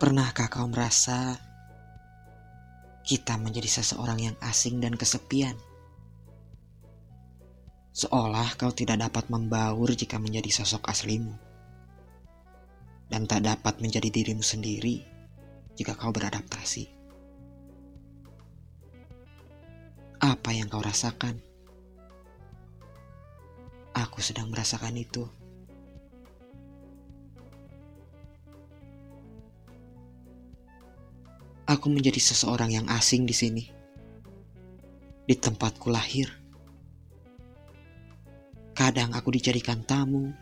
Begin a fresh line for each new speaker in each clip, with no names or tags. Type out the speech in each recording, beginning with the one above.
Pernahkah kau merasa kita menjadi seseorang yang asing dan kesepian? Seolah kau tidak dapat membaur jika menjadi sosok aslimu. Dan tak dapat menjadi dirimu sendiri jika kau beradaptasi. Apa yang kau rasakan? Aku sedang merasakan itu. Aku menjadi seseorang yang asing di sini. Di tempatku lahir. Kadang aku dijadikan tamu.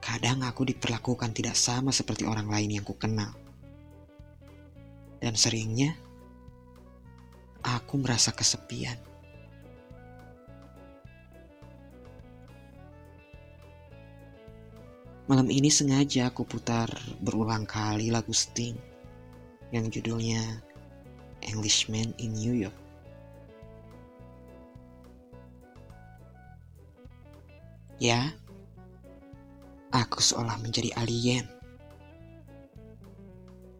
Kadang aku diperlakukan tidak sama seperti orang lain yang kukenal. Dan seringnya aku merasa kesepian. Malam ini sengaja aku putar berulang kali lagu Sting yang judulnya Englishman in New York. Ya, aku seolah menjadi alien.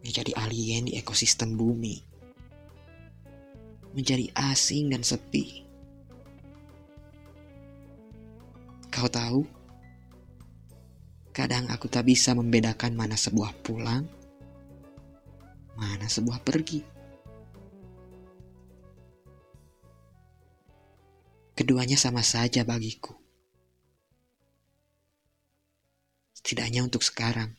Menjadi alien di ekosistem bumi. Menjadi asing dan sepi. Kau tahu, kadang aku tak bisa membedakan mana sebuah pulang mana sebuah pergi. Keduanya sama saja bagiku. Setidaknya untuk sekarang.